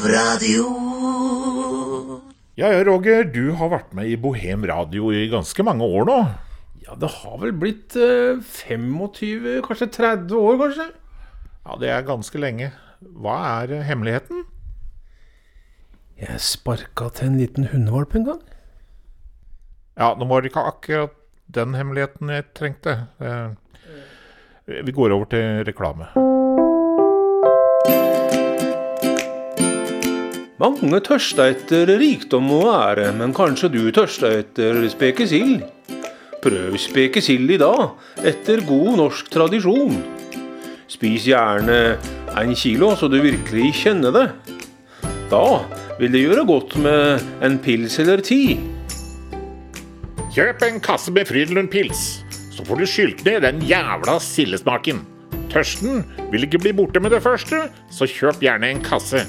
Bohemradio. Ja, ja, Roger, du har vært med i Bohem Radio i ganske mange år nå. Ja, det har vel blitt eh, 25, kanskje 30 år, kanskje? Ja, det er ganske lenge. Hva er eh, hemmeligheten? Jeg sparka til en liten hundevalp en gang. Ja, nå var det ikke akkurat den hemmeligheten jeg trengte. Eh, Vi går over til reklame. Mange tørster etter rikdom og ære, men kanskje du tørster etter spekesild? Prøv spekesild i dag, etter god norsk tradisjon. Spis gjerne en kilo, så du virkelig kjenner det. Da vil det gjøre godt med en pils eller ti. Kjøp en kasse med Frydenlund pils, så får du skylt ned den jævla sildesmaken. Tørsten vil ikke bli borte med det første, så kjøp gjerne en kasse.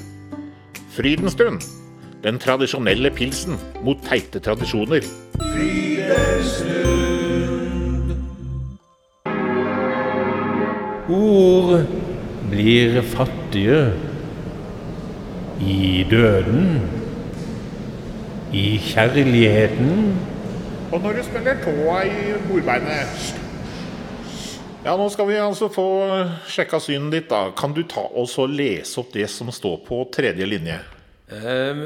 Frydenstund. Den tradisjonelle pilsen mot teite tradisjoner. Ord blir fattige i døden, i kjærligheten. Og når du spiller tåa i bordbeinet Ja, nå skal vi altså få sjekka synet ditt, da. Kan du ta oss og lese opp det som står på tredje linje? Eh,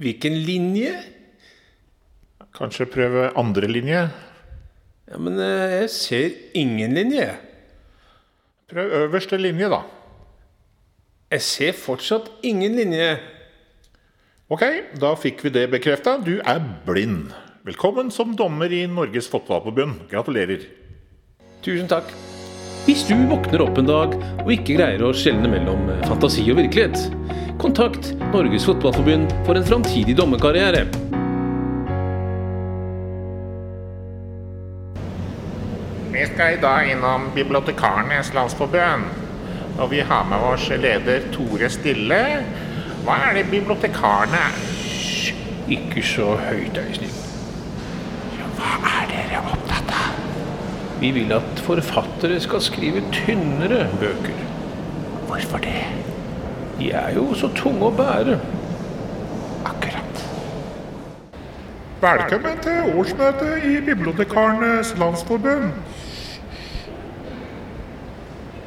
hvilken linje? Kanskje prøve andre linje? Ja, men eh, jeg ser ingen linje. Prøv øverste linje, da. Jeg ser fortsatt ingen linje. Ok, da fikk vi det bekrefta. Du er blind. Velkommen som dommer i Norges Fotballforbund. Gratulerer. Tusen takk. Hvis du våkner opp en dag og ikke greier å skjelne mellom eh, fantasi og virkelighet, kontakt Norges Fotballforbund for en framtidig dommerkarriere. Vi skal i dag innom Bibliotekarenes Landsforbund. Og vi har med oss leder Tore Stille. Hva er det bibliotekarene Ikke så høyt, Øystein. Ja, Hva er dere av? Vi vil at forfattere skal skrive tynnere bøker. Hvorfor det? De er jo så tunge å bære. Akkurat. Velkommen til årsmøtet i Bibliotekarenes Landsforbund.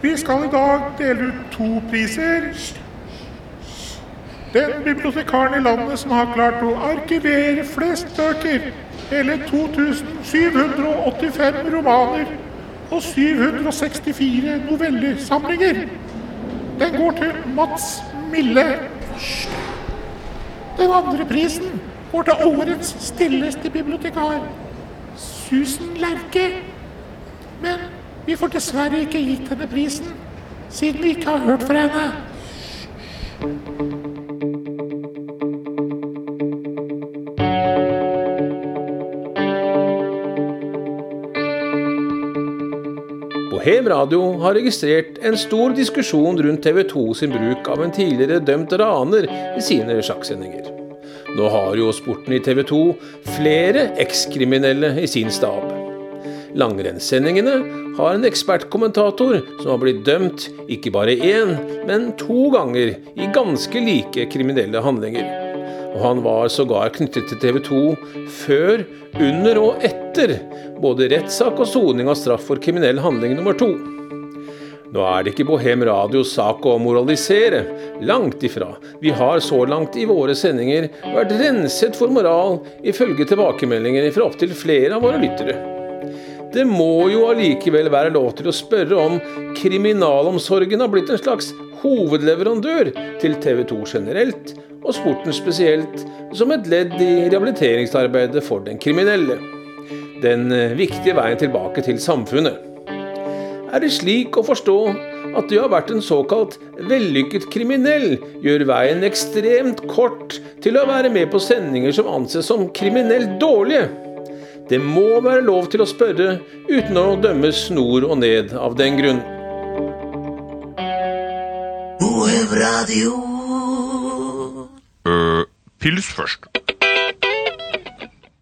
Vi skal i dag dele ut to priser. Den bibliotekaren i landet som har klart å arkivere flest bøker, hele 2785 romaner og 764 novellesamlinger. Den går til Mats Mille. Den andre prisen går til årets stilleste bibliotekar, Susan Lerche. Men vi får dessverre ikke gitt henne prisen, siden vi ikke har hørt fra henne. Bohem Radio har registrert en stor diskusjon rundt TV 2 sin bruk av en tidligere dømt raner i sine sjakksendinger. Nå har jo sporten i TV 2 flere ekskriminelle i sin stab. Langrennssendingene har en ekspertkommentator som har blitt dømt ikke bare én, men to ganger i ganske like kriminelle handlinger. Og han var sågar knyttet til TV 2 før, under og etter både rettssak og soning av straff for kriminell handling nummer to. Nå er det ikke Bohem Radios sak å moralisere. Langt ifra. Vi har så langt i våre sendinger vært renset for moral, ifølge tilbakemeldinger fra opptil flere av våre lyttere. Det må jo allikevel være lov til å spørre om kriminalomsorgen har blitt en slags hovedleverandør til TV 2 generelt, og sporten spesielt, som et ledd i rehabiliteringsarbeidet for den kriminelle. Den eh, viktige veien tilbake til samfunnet. Er det slik å forstå at det å ha vært en såkalt vellykket kriminell gjør veien ekstremt kort til å være med på sendinger som anses som kriminelt dårlige? Det må være lov til å spørre uten å dømmes nord og ned av den grunn. Bohemradio. Pils først.